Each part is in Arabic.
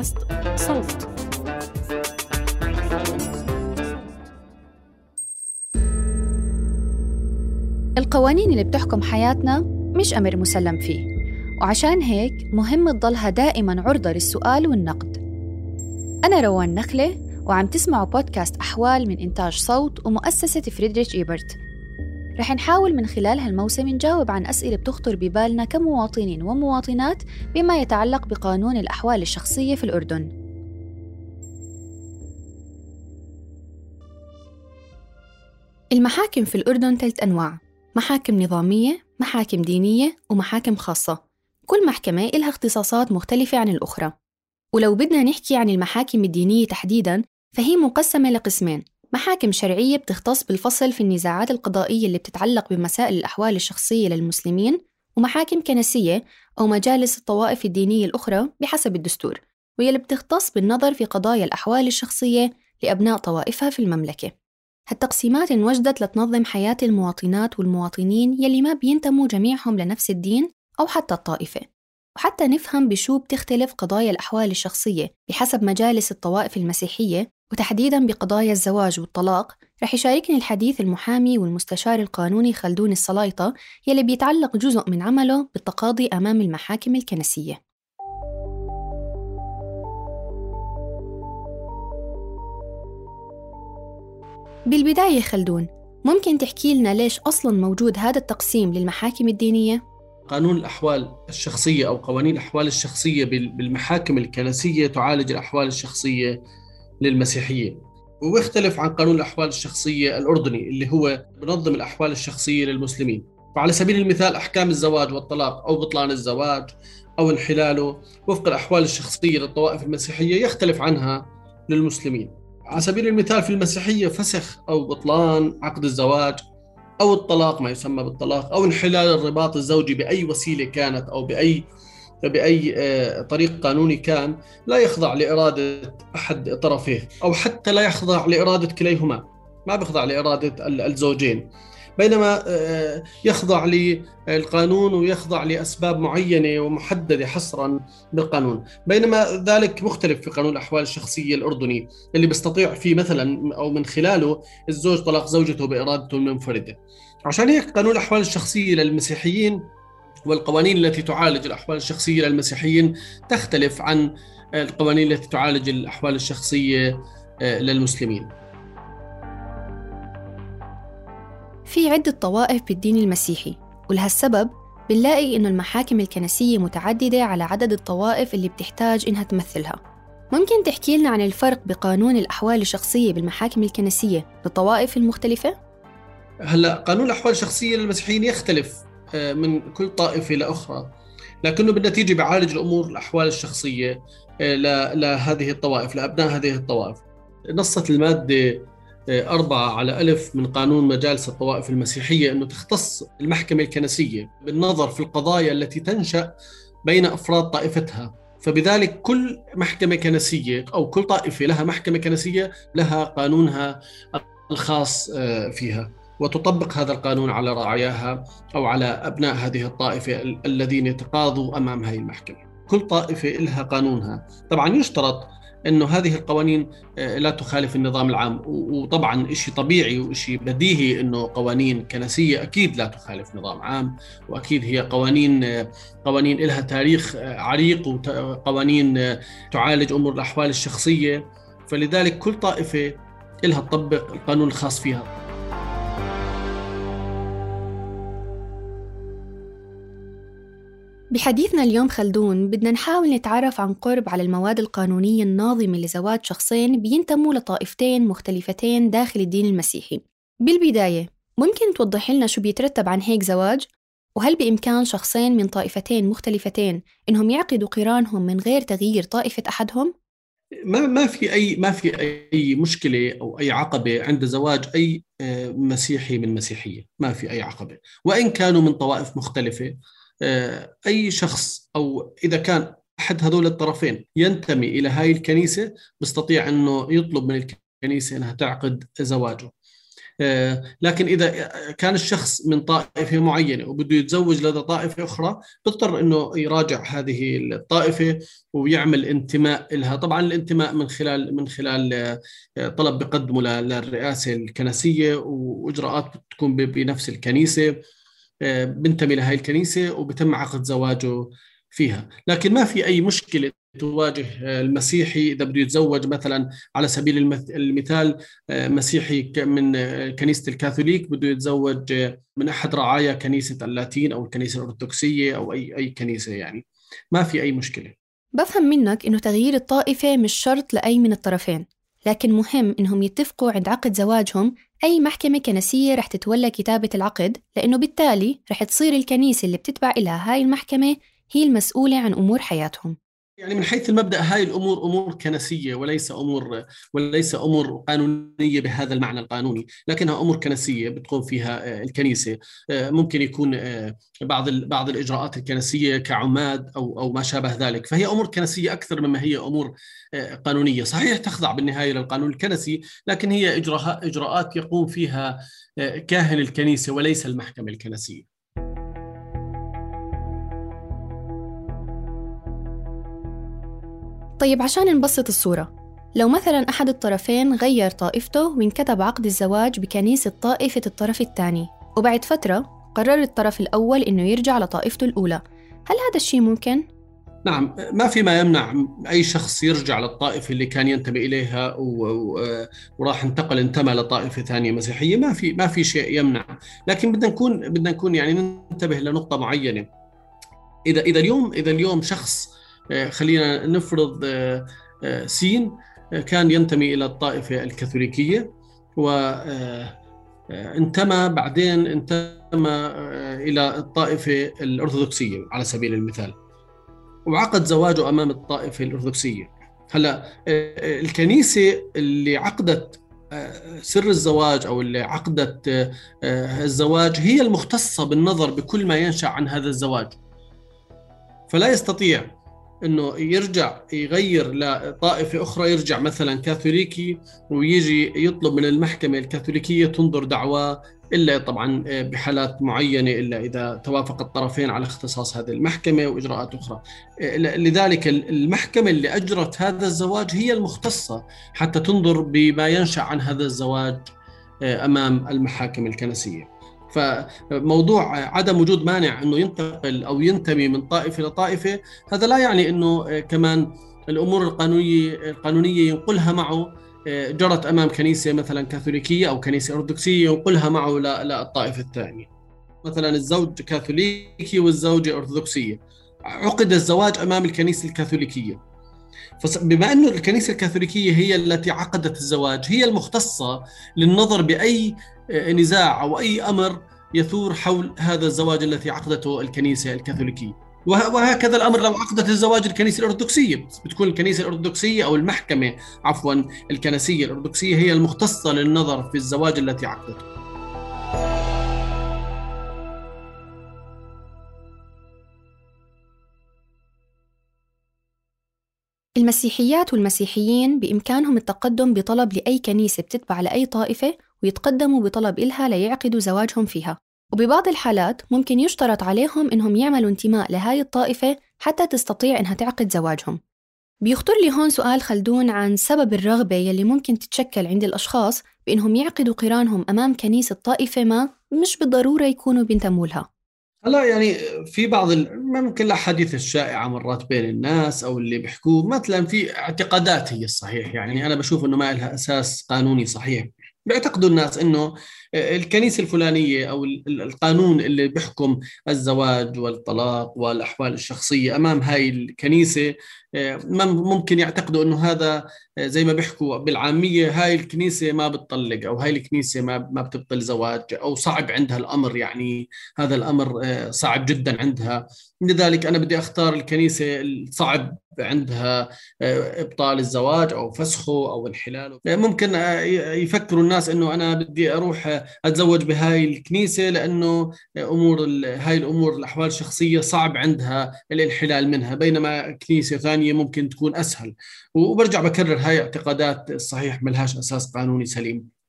بودكاست صوت. القوانين اللي بتحكم حياتنا مش أمر مسلم فيه. وعشان هيك مهم تضلها دائما عرضة للسؤال والنقد. أنا روان نخلة وعم تسمعوا بودكاست أحوال من إنتاج صوت ومؤسسة فريدريش إيبرت. رح نحاول من خلال هالموسم نجاوب عن أسئلة بتخطر ببالنا كمواطنين ومواطنات بما يتعلق بقانون الأحوال الشخصية في الأردن. المحاكم في الأردن ثلاث أنواع محاكم نظامية، محاكم دينية، ومحاكم خاصة. كل محكمة إلها اختصاصات مختلفة عن الأخرى. ولو بدنا نحكي عن المحاكم الدينية تحديداً فهي مقسمة لقسمين محاكم شرعية بتختص بالفصل في النزاعات القضائية اللي بتتعلق بمسائل الأحوال الشخصية للمسلمين ومحاكم كنسية أو مجالس الطوائف الدينية الأخرى بحسب الدستور واللي بتختص بالنظر في قضايا الأحوال الشخصية لأبناء طوائفها في المملكة. هالتقسيمات انوجدت لتنظم حياة المواطنات والمواطنين يلي ما بينتموا جميعهم لنفس الدين أو حتى الطائفة. وحتى نفهم بشو بتختلف قضايا الأحوال الشخصية بحسب مجالس الطوائف المسيحية وتحديدا بقضايا الزواج والطلاق رح يشاركني الحديث المحامي والمستشار القانوني خلدون السلايطة يلي بيتعلق جزء من عمله بالتقاضي أمام المحاكم الكنسية بالبداية خلدون ممكن تحكي لنا ليش أصلا موجود هذا التقسيم للمحاكم الدينية؟ قانون الأحوال الشخصية أو قوانين الأحوال الشخصية بالمحاكم الكنسية تعالج الأحوال الشخصية للمسيحية ويختلف عن قانون الأحوال الشخصية الأردني اللي هو بنظم الأحوال الشخصية للمسلمين. فعلى سبيل المثال أحكام الزواج والطلاق أو بطلان الزواج أو انحلاله وفق الأحوال الشخصية للطوائف المسيحية يختلف عنها للمسلمين. على سبيل المثال في المسيحية فسخ أو بطلان عقد الزواج أو الطلاق ما يسمى بالطلاق أو انحلال الرباط الزوجي بأي وسيلة كانت أو بأي بأي آه، طريق قانوني كان لا يخضع لإرادة أحد طرفيه أو حتى لا يخضع لإرادة كليهما. ما بيخضع لإرادة الزوجين. بينما آه، يخضع للقانون ويخضع لأسباب معينة ومحددة حصرا بالقانون، بينما ذلك مختلف في قانون الأحوال الشخصية الأردني. اللي بيستطيع فيه مثلا أو من خلاله الزوج طلاق زوجته بإرادته المنفردة. عشان هيك قانون الأحوال الشخصية للمسيحيين والقوانين التي تعالج الأحوال الشخصية للمسيحيين تختلف عن القوانين التي تعالج الأحوال الشخصية آه، للمسلمين في عدة طوائف بالدين المسيحي ولهالسبب بنلاقي إنه المحاكم الكنسية متعددة على عدد الطوائف اللي بتحتاج إنها تمثلها ممكن تحكي لنا عن الفرق بقانون الأحوال الشخصية بالمحاكم الكنسية للطوائف المختلفة؟ هلا قانون الأحوال الشخصية للمسيحيين يختلف من كل طائفة لأخرى لكنه بالنتيجة بيعالج الأمور الأحوال الشخصية آه، لهذه الطوائف لأبناء هذه الطوائف. نصت المادة آه، أربعة على ألف من قانون مجالس الطوائف المسيحية أنه تختص المحكمة الكنسية بالنظر في القضايا التي تنشأ بين أفراد طائفتها. فبذلك كل محكمة كنسية أو كل طائفة لها محكمة كنسية لها قانونها الخاص فيها. وتطبق هذا القانون على رعاياها أو على أبناء هذه الطائفة الذين يتقاضوا أمام هذه المحكمة. كل طائفة لها قانونها، طبعا يشترط إنه هذه القوانين آه، لا تخالف النظام العام وطبعا شيء طبيعي وشيء بديهي إنه قوانين كنسية أكيد لا تخالف نظام عام وأكيد هي قوانين آه، قوانين لها تاريخ آه، عريق وقوانين تعالج أمور الأحوال الشخصية فلذلك كل طائفة لها تطبق القانون الخاص فيها. بحديثنا اليوم خلدون بدنا نحاول نتعرف عن قرب على المواد القانونية الناظمة لزواج شخصين بينتموا لطائفتين مختلفتين داخل الدين المسيحي بالبداية ممكن توضح لنا شو بيترتب عن هيك زواج؟ وهل بإمكان شخصين من طائفتين مختلفتين إنهم يعقدوا قرانهم من غير تغيير طائفة أحدهم؟ ما ما في أي ما في أي مشكلة أو أي عقبة عند زواج أي آه، مسيحي من مسيحية، ما في أي عقبة، وإن كانوا من طوائف مختلفة أي شخص أو إذا كان أحد هذول الطرفين ينتمي إلى هاي الكنيسة بيستطيع أنه يطلب من الكنيسة أنها تعقد زواجه. لكن إذا كان الشخص من طائفة معينة وبده يتزوج لدى طائفة أخرى بيضطر أنه يراجع هذه الطائفة ويعمل انتماء لها طبعا الانتماء من خلال من خلال طلب بقدمه للرئاسة الكنسية وإجراءات بتكون بنفس الكنيسة بنتمي لهي الكنيسة وبتم عقد زواجه فيها. لكن ما في أي مشكلة تواجه المسيحي إذا بده يتزوج مثلا على سبيل المثال مسيحي من كنيسة الكاثوليك بده يتزوج من أحد رعايا كنيسة اللاتين أو الكنيسة الأرثوذكسية أو أي أي كنيسة يعني. ما في أي مشكلة. بفهم منك إنه تغيير الطائفة مش شرط لأي من الطرفين. لكن مهم إنهم يتفقوا عند عقد زواجهم. أي محكمة كنسية رح تتولى كتابة العقد لأنه بالتالي رح تصير الكنيسة اللي بتتبع إلها هاي المحكمة هي المسؤولة عن أمور حياتهم. يعني من حيث المبدأ هاي الأمور أمور كنسية وليس أمور وليس أمور قانونية بهذا المعنى القانوني، لكنها أمور كنسية بتقوم فيها آه، الكنيسة، آه، ممكن يكون آه، بعض بعض الإجراءات الكنسية كعماد أو أو ما شابه ذلك، فهي أمور كنسية أكثر مما هي أمور قانونية، صحيح تخضع بالنهاية للقانون الكنسي، لكن هي إجراءات يقوم فيها كاهن الكنيسة وليس المحكمة الكنسية. طيب عشان نبسط الصورة. لو مثلا أحد الطرفين غير طائفته وانكتب عقد الزواج بكنيسة طائفة الطرف الثاني وبعد فترة قرر الطرف الأول إنه يرجع لطائفته الأولى هل هذا الشيء ممكن؟ نعم ما في ما يمنع أي شخص يرجع للطائفة اللي كان ينتمي إليها وراح انتقل انتمى لطائفة ثانية مسيحية. ما في ما في شيء يمنع. لكن بدنا نكون بدنا نكون يعني ننتبه لنقطة معينة. إذا إذا اليوم إذا اليوم شخص خلينا نفرض آه، آه، سين كان ينتمي إلى الطائفة الكاثوليكية وانتمى بعدين انتمى إلى الطائفة الأرثوذكسية على سبيل المثال. وعقد زواجه أمام الطائفة الأرثوذكسية. هلأ الكنيسة اللي عقدت سر الزواج أو اللي عقدت الزواج هي المختصة بالنظر بكل ما ينشأ عن هذا الزواج. فلا يستطيع إنه يرجع يغير لطائفة أخرى يرجع مثلا كاثوليكي ويجي يطلب من المحكمة الكاثوليكية تنظر دعواه إلا طبعا بحالات معينة إلا إذا توافق الطرفين على اختصاص هذه المحكمة وإجراءات أخرى. لذلك المحكمة اللي أجرت هذا الزواج هي المختصة حتى تنظر بما ينشأ عن هذا الزواج أمام المحاكم الكنسية. فموضوع عدم وجود مانع إنه ينتقل أو ينتمي من طائفة لطائفه هذا لا يعني إنه كمان الأمور القانونية القانونية ينقلها معه جرت أمام كنيسة مثلا كاثوليكية أو كنيسة أرثوذكسية ينقلها معه للطائفة الثانية. مثلا الزوج كاثوليكي والزوجة أرثوذكسية. عقد الزواج أمام الكنيسة الكاثوليكية. بما إنه الكنيسة الكاثوليكية هي التي عقدت الزواج هي المختصة للنظر بأي نزاع أو أي أمر يثور حول هذا الزواج الذي عقدته الكنيسة الكاثوليكية. وهكذا الأمر لو عقدت الزواج الكنيسة الأرثوذكسية. بتكون الكنيسة الأرثوذكسية أو المحكمة عفوا الكنسية الأرثوذكسية هي المختصة للنظر في الزواج التي عقدته. المسيحيات والمسيحيين بإمكانهم التقدم بطلب لأي كنيسة بتتبع لأي طائفة ويتقدموا بطلب إلها ليعقدوا زواجهم فيها. وببعض الحالات ممكن يشترط عليهم إنهم يعملوا انتماء لهاي الطائفة حتى تستطيع إنها تعقد زواجهم. بيخطر لي هون سؤال خلدون عن سبب الرغبة يلي ممكن تتشكل عند الأشخاص بإنهم يعقدوا قرانهم أمام كنيسة طائفة ما مش بالضرورة يكونوا بينتموا لها. هلا يعني في بعض ممكن الأحاديث الشائعة مرات بين الناس أو اللي بيحكوه مثلا في اعتقادات هي الصحيح. يعني أنا بشوف إنه ما لها أساس قانوني صحيح. بيعتقدوا الناس إنه الكنيسة الفلانية أو القانون اللي بيحكم الزواج والطلاق والأحوال الشخصية أمام هاي الكنيسة ممكن يعتقدوا إنه هذا زي ما بيحكوا بالعامية هاي الكنيسة ما بتطلق أو هاي الكنيسة ما ما بتبطل زواج أو صعب عندها الأمر يعني هذا الأمر صعب جدا عندها. لذلك أنا بدي أختار الكنيسة الصعب عندها آه، إبطال الزواج أو فسخه أو انحلاله. ممكن آه، يفكروا الناس إنه أنا بدي أروح أتزوج بهاي الكنيسة لأنه أمور هاي الأمور الأحوال الشخصية صعب عندها الانحلال منها بينما كنيسة ثانية ممكن تكون أسهل. وبرجع بكرر هاي اعتقادات صحيح ملهاش أساس قانوني سليم.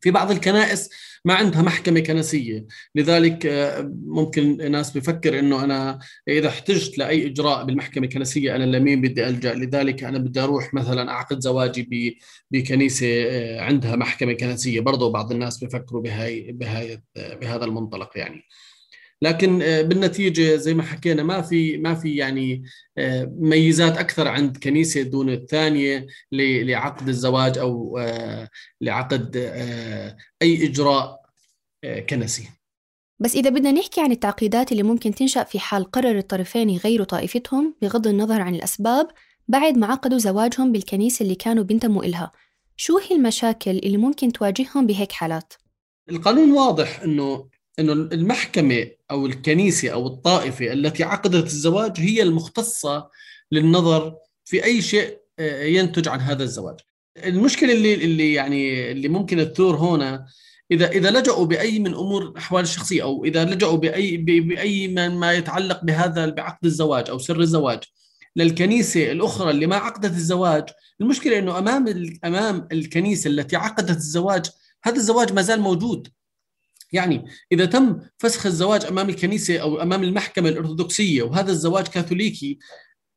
في بعض الكنائس ما عندها محكمة كنسية. لذلك آه، ممكن ناس بفكر إنه أنا إذا احتجت لأي إجراء بالمحكمة الكنسية أنا لمين بدي ألجأ؟ لذلك أنا بدي أروح مثلا أعقد زواجي بكنيسة آه، عندها محكمة كنسية. برضه بعض الناس بفكروا بهاي بهاي بهذا المنطلق يعني. لكن آه، بالنتيجة زي ما حكينا ما في ما في يعني آه، ميزات أكثر عند كنيسة دون الثانية لعقد الزواج أو آه، لعقد أي إجراء كنسي. بس إذا بدنا نحكي عن التعقيدات اللي ممكن تنشأ في حال قرر الطرفين يغيروا طائفتهم بغض النظر عن الأسباب بعد ما عقدوا زواجهم بالكنيسة اللي كانوا بينتموا إلها شو هي المشاكل اللي ممكن تواجههم بهيك حالات؟ القانون واضح أنه إنه المحكمة أو الكنيسة أو الطائفة التي عقدت الزواج هي المختصة للنظر في أي شيء آه، ينتج عن هذا الزواج. المشكلة اللي اللي يعني اللي ممكن تثور هنا إذا إذا لجأوا بأي من أمور الأحوال الشخصية أو إذا لجأوا بأي بأي ما يتعلق بهذا بعقد الزواج أو سر الزواج للكنيسة الأخرى اللي ما عقدت الزواج، المشكلة إنه أمام أمام الكنيسة التي عقدت الزواج هذا الزواج ما زال موجود يعني إذا تم فسخ الزواج أمام الكنيسة أو أمام المحكمة الأرثوذكسية وهذا الزواج كاثوليكي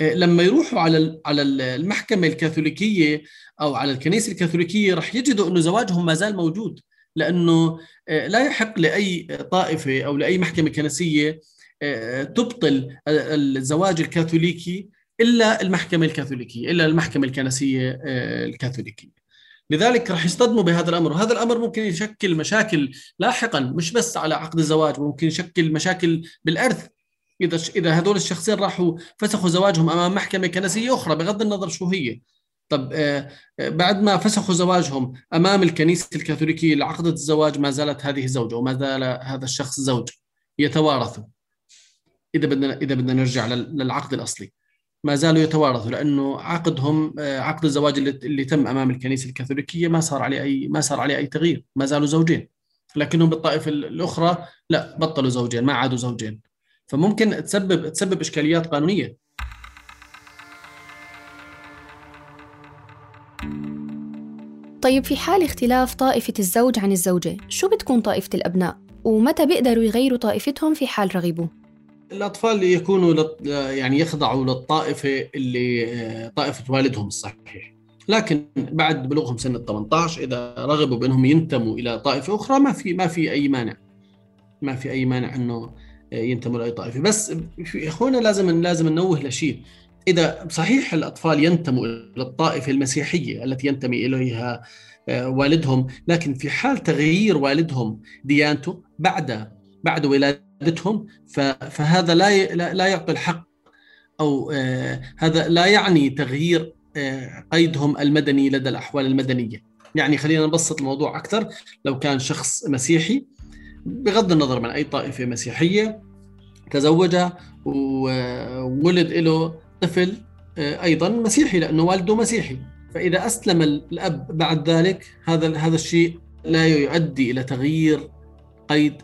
آه، لما يروحوا على على المحكمة الكاثوليكية أو على الكنيسة الكاثوليكية راح يجدوا أنه زواجهم ما زال موجود لأنه آه، لا يحق لأي طائفة أو لأي محكمة كنسية آه، تبطل الزواج الكاثوليكي إلا المحكمة الكاثوليكية إلا المحكمة الكنسية الكاثوليكية. لذلك راح يصطدموا بهذا الأمر. وهذا الأمر ممكن يشكل مشاكل لاحقا مش بس على عقد الزواج ممكن يشكل مشاكل بالإرث. إذا إذا هذول الشخصين راحوا فسخوا زواجهم أمام محكمة كنسية أخرى بغض النظر شو هي. طب آه، آه، بعد ما فسخوا زواجهم أمام الكنيسة الكاثوليكية اللي عقدت الزواج ما زالت هذه زوجة وما زال هذا الشخص زوج يتوارثوا إذا بدنا إذا بدنا نرجع للعقد الأصلي. ما زالوا يتوارثوا لأنه عقدهم آه، عقد الزواج اللي, تم أمام الكنيسة الكاثوليكية ما صار عليه أي ما صار عليه أي تغيير ما زالوا زوجين لكنهم بالطائفة الأخرى لا بطلوا زوجين ما عادوا زوجين فممكن تسبب تسبب إشكاليات قانونية طيب في حال اختلاف طائفة الزوج عن الزوجة شو بتكون طائفة الأبناء؟ ومتى بيقدروا يغيروا طائفتهم في حال رغبوا؟ الأطفال يكونوا يعني يخضعوا للطائفة اللي طائفة والدهم الصحيح. لكن بعد بلوغهم سن ال 18 إذا رغبوا بأنهم ينتموا إلى طائفة أخرى ما في ما في أي مانع. ما في أي مانع إنه ينتموا لأي طائفة. بس أخونا لازم لازم ننوه لشيء. إذا صحيح الأطفال ينتموا إلى الطائفة المسيحية التي ينتمي إليها آه، والدهم لكن في حال تغيير والدهم ديانته بعد بعد ولاده عادتهم فهذا لا لا يعطي الحق أو آه، هذا لا يعني تغيير آه، قيدهم المدني لدى الأحوال المدنية. يعني خلينا نبسط الموضوع أكثر. لو كان شخص مسيحي بغض النظر من أي طائفة مسيحية تزوج وولد له طفل آه، أيضا مسيحي لأنه والده مسيحي. فإذا أسلم الأب بعد ذلك هذا هذا الشيء لا يؤدي إلى تغيير قيد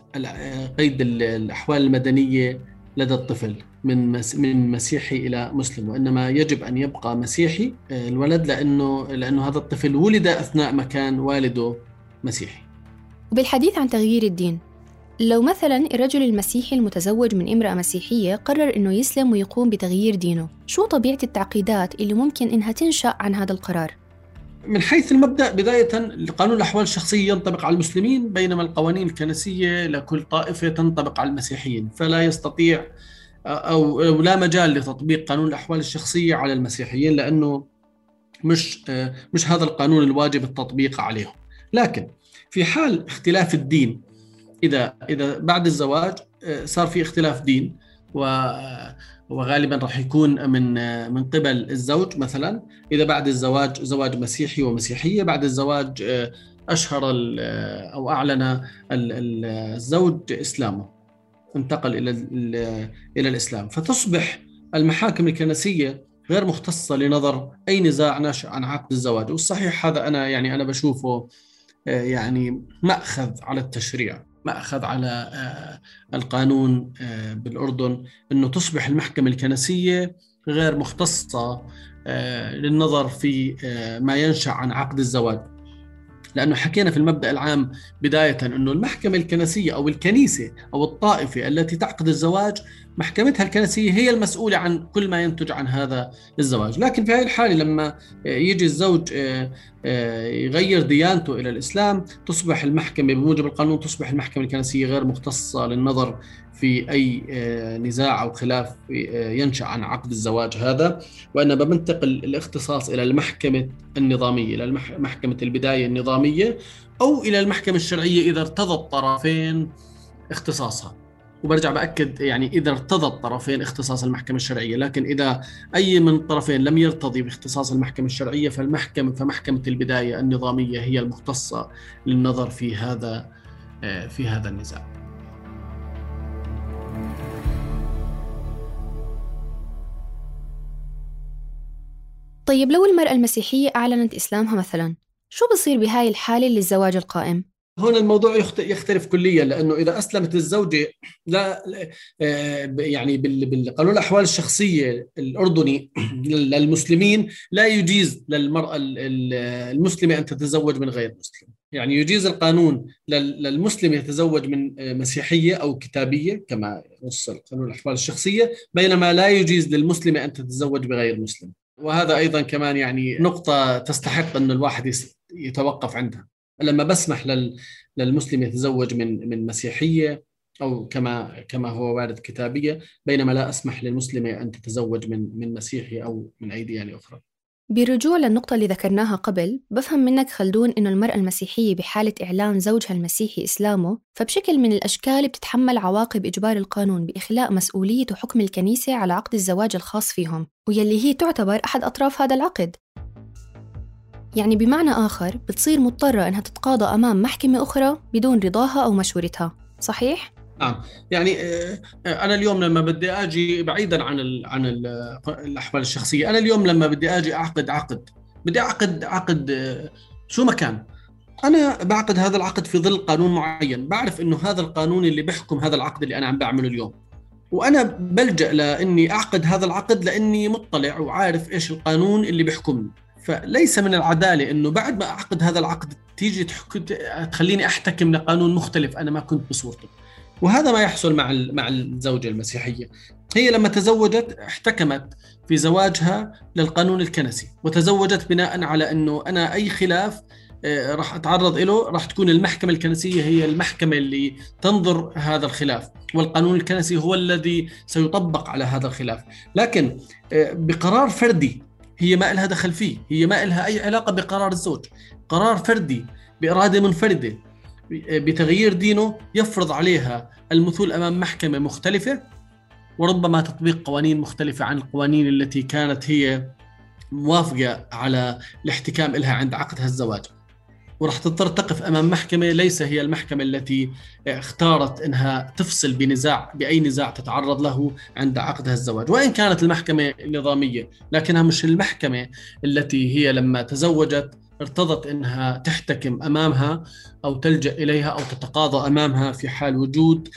قيد الأحوال المدنية لدى الطفل من من مسيحي إلى مسلم وإنما يجب أن يبقى مسيحي آه، الولد لأنه لأنه هذا الطفل ولد أثناء ما كان والده مسيحي. وبالحديث عن تغيير الدين لو مثلا الرجل المسيحي المتزوج من امرأة مسيحية قرر إنه يسلم ويقوم بتغيير دينه، شو طبيعة التعقيدات اللي ممكن إنها تنشأ عن هذا القرار؟ من حيث المبدأ بداية قانون الأحوال الشخصية ينطبق على المسلمين بينما القوانين الكنسية لكل طائفة تنطبق على المسيحيين. فلا يستطيع أو لا مجال لتطبيق قانون الأحوال الشخصية على المسيحيين لأنه مش مش هذا القانون الواجب التطبيق عليهم لكن في حال اختلاف الدين إذا إذا بعد الزواج صار في اختلاف دين وغالبا راح يكون من من قبل الزوج مثلا. إذا بعد الزواج زواج مسيحي ومسيحية بعد الزواج أشهر أو أعلن الزوج إسلامه انتقل إلى إلى الإسلام. فتصبح المحاكم الكنسية غير مختصة لنظر أي نزاع ناشئ عن عقد الزواج. والصحيح هذا أنا يعني أنا بشوفه يعني مأخذ على التشريع. مأخذ على آه، القانون آه، بالأردن أنه تصبح المحكمة الكنسية غير مختصة آه، للنظر في ما ينشأ عن عقد الزواج. لأنه حكينا في المبدأ العام بداية أنه المحكمة الكنسية أو الكنيسة أو الطائفة التي تعقد الزواج محكمتها الكنسية هي المسؤولة عن كل ما ينتج عن هذا الزواج. لكن في هذه الحالة لما يجي الزوج آه، آه، يغير ديانته إلى الإسلام تصبح المحكمة بموجب القانون تصبح المحكمة الكنسية غير مختصة للنظر في أي آه، نزاع أو خلاف ينشأ عن عقد الزواج هذا وإنما بنتقل الاختصاص إلى المحكمة النظامية إلى محكمة البداية النظامية أو إلى المحكمة الشرعية إذا ارتضى الطرفين اختصاصها وبرجع بأكد يعني إذا ارتضى الطرفين اختصاص المحكمة الشرعية، لكن إذا أي من الطرفين لم يرتضي باختصاص المحكمة الشرعية فالمحكمة فمحكمة البداية النظامية هي المختصة للنظر في هذا آه، في هذا النزاع. طيب لو المرأة المسيحية أعلنت إسلامها مثلا شو بصير بهاي الحالة للزواج القائم؟ هون الموضوع يختلف كليا لأنه إذا أسلمت الزوجة لا آه، يعني بالقانون الأحوال الشخصية الأردني للمسلمين لا يجيز للمرأة المسلمة أن تتزوج من غير مسلم يعني يجيز القانون للمسلم يتزوج من آه، مسيحية أو كتابية كما نص قانون الأحوال الشخصية بينما لا يجيز للمسلمة أن تتزوج بغير مسلم وهذا أيضا كمان يعني نقطة تستحق أن الواحد يتوقف عندها لما بسمح لل للمسلم يتزوج من من مسيحية أو كما كما هو وارد كتابية بينما لا أسمح للمسلمه أن تتزوج من من مسيحي أو من اي ديانه أخرى. برجوع للنقطة اللي ذكرناها قبل بفهم منك خلدون إنه المرأة المسيحية بحالة إعلان زوجها المسيحي إسلامه فبشكل من الأشكال بتتحمل عواقب إجبار القانون بإخلاء مسؤولية وحكم الكنيسة على عقد الزواج الخاص فيهم ويلي هي تعتبر أحد أطراف هذا العقد يعني بمعنى آخر بتصير مضطرة إنها تتقاضى أمام محكمة أخرى بدون رضاها أو مشورتها صحيح؟ نعم يعني آه، أنا اليوم لما بدي آجي بعيدا عن ال عن ال الأحوال الشخصية أنا اليوم لما بدي آجي أعقد عقد بدي أعقد عقد آه، شو ما كان. أنا بعقد هذا العقد في ظل قانون معين بعرف إنه هذا القانون اللي بيحكم هذا العقد اللي أنا عم بعمله اليوم. وأنا بلجأ لإني أعقد هذا العقد لإني مطلع وعارف إيش القانون اللي بيحكمني. فليس من العدالة إنه بعد ما أعقد هذا العقد تيجي تخليني أحتكم لقانون مختلف أنا ما كنت بصورته. وهذا ما يحصل مع مع الزوجة المسيحية. هي لما تزوجت احتكمت في زواجها للقانون الكنسي وتزوجت بناء على إنه أنا أي خلاف آه، راح أتعرض له راح تكون المحكمة الكنسية هي المحكمة اللي تنظر هذا الخلاف والقانون الكنسي هو الذي سيطبق على هذا الخلاف. لكن آه، بقرار فردي هي ما لها دخل فيه هي ما لها أي علاقة بقرار الزوج. قرار فردي بإرادة منفردة بتغيير دينه يفرض عليها المثول أمام محكمة مختلفة وربما تطبيق قوانين مختلفة عن القوانين التي كانت هي موافقة على الاحتكام لها عند عقدها الزواج. وراح تضطر تقف أمام محكمة ليس هي المحكمة التي اختارت إنها تفصل بنزاع بأي نزاع تتعرض له عند عقدها الزواج، وإن كانت المحكمة نظامية، لكنها مش المحكمة التي هي لما تزوجت ارتضت إنها تحتكم أمامها أو تلجأ إليها أو تتقاضى أمامها في حال وجود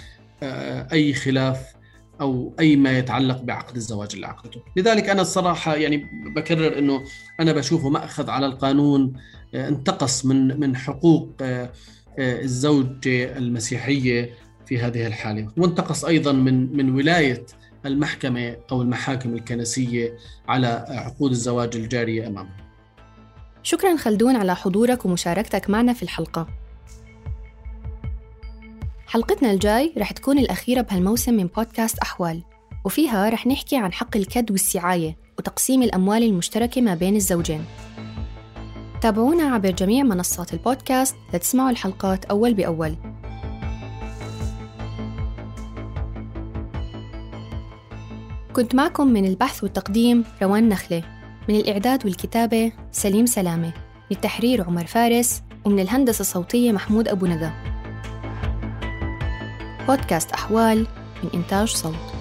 آه، أي خلاف أو أي ما يتعلق بعقد الزواج اللي عقدته، لذلك أنا الصراحة يعني بكرر إنه أنا بشوفه مأخذ على القانون انتقص من من حقوق آه، آه، الزوجة المسيحية في هذه الحالة. وانتقص أيضا من من ولاية المحكمة أو المحاكم الكنسية على عقود الزواج الجارية أمامها شكرا خلدون على حضورك ومشاركتك معنا في الحلقة. حلقتنا الجاي رح تكون الأخيرة بهالموسم من بودكاست أحوال وفيها رح نحكي عن حق الكد والسعاية وتقسيم الأموال المشتركة ما بين الزوجين. تابعونا عبر جميع منصات البودكاست لتسمعوا الحلقات أول بأول. كنت معكم من البحث والتقديم روان نخلة. من الإعداد والكتابة سليم سلامة من التحرير عمر فارس ومن الهندسة الصوتية محمود أبو ندى. بودكاست أحوال من إنتاج صوت.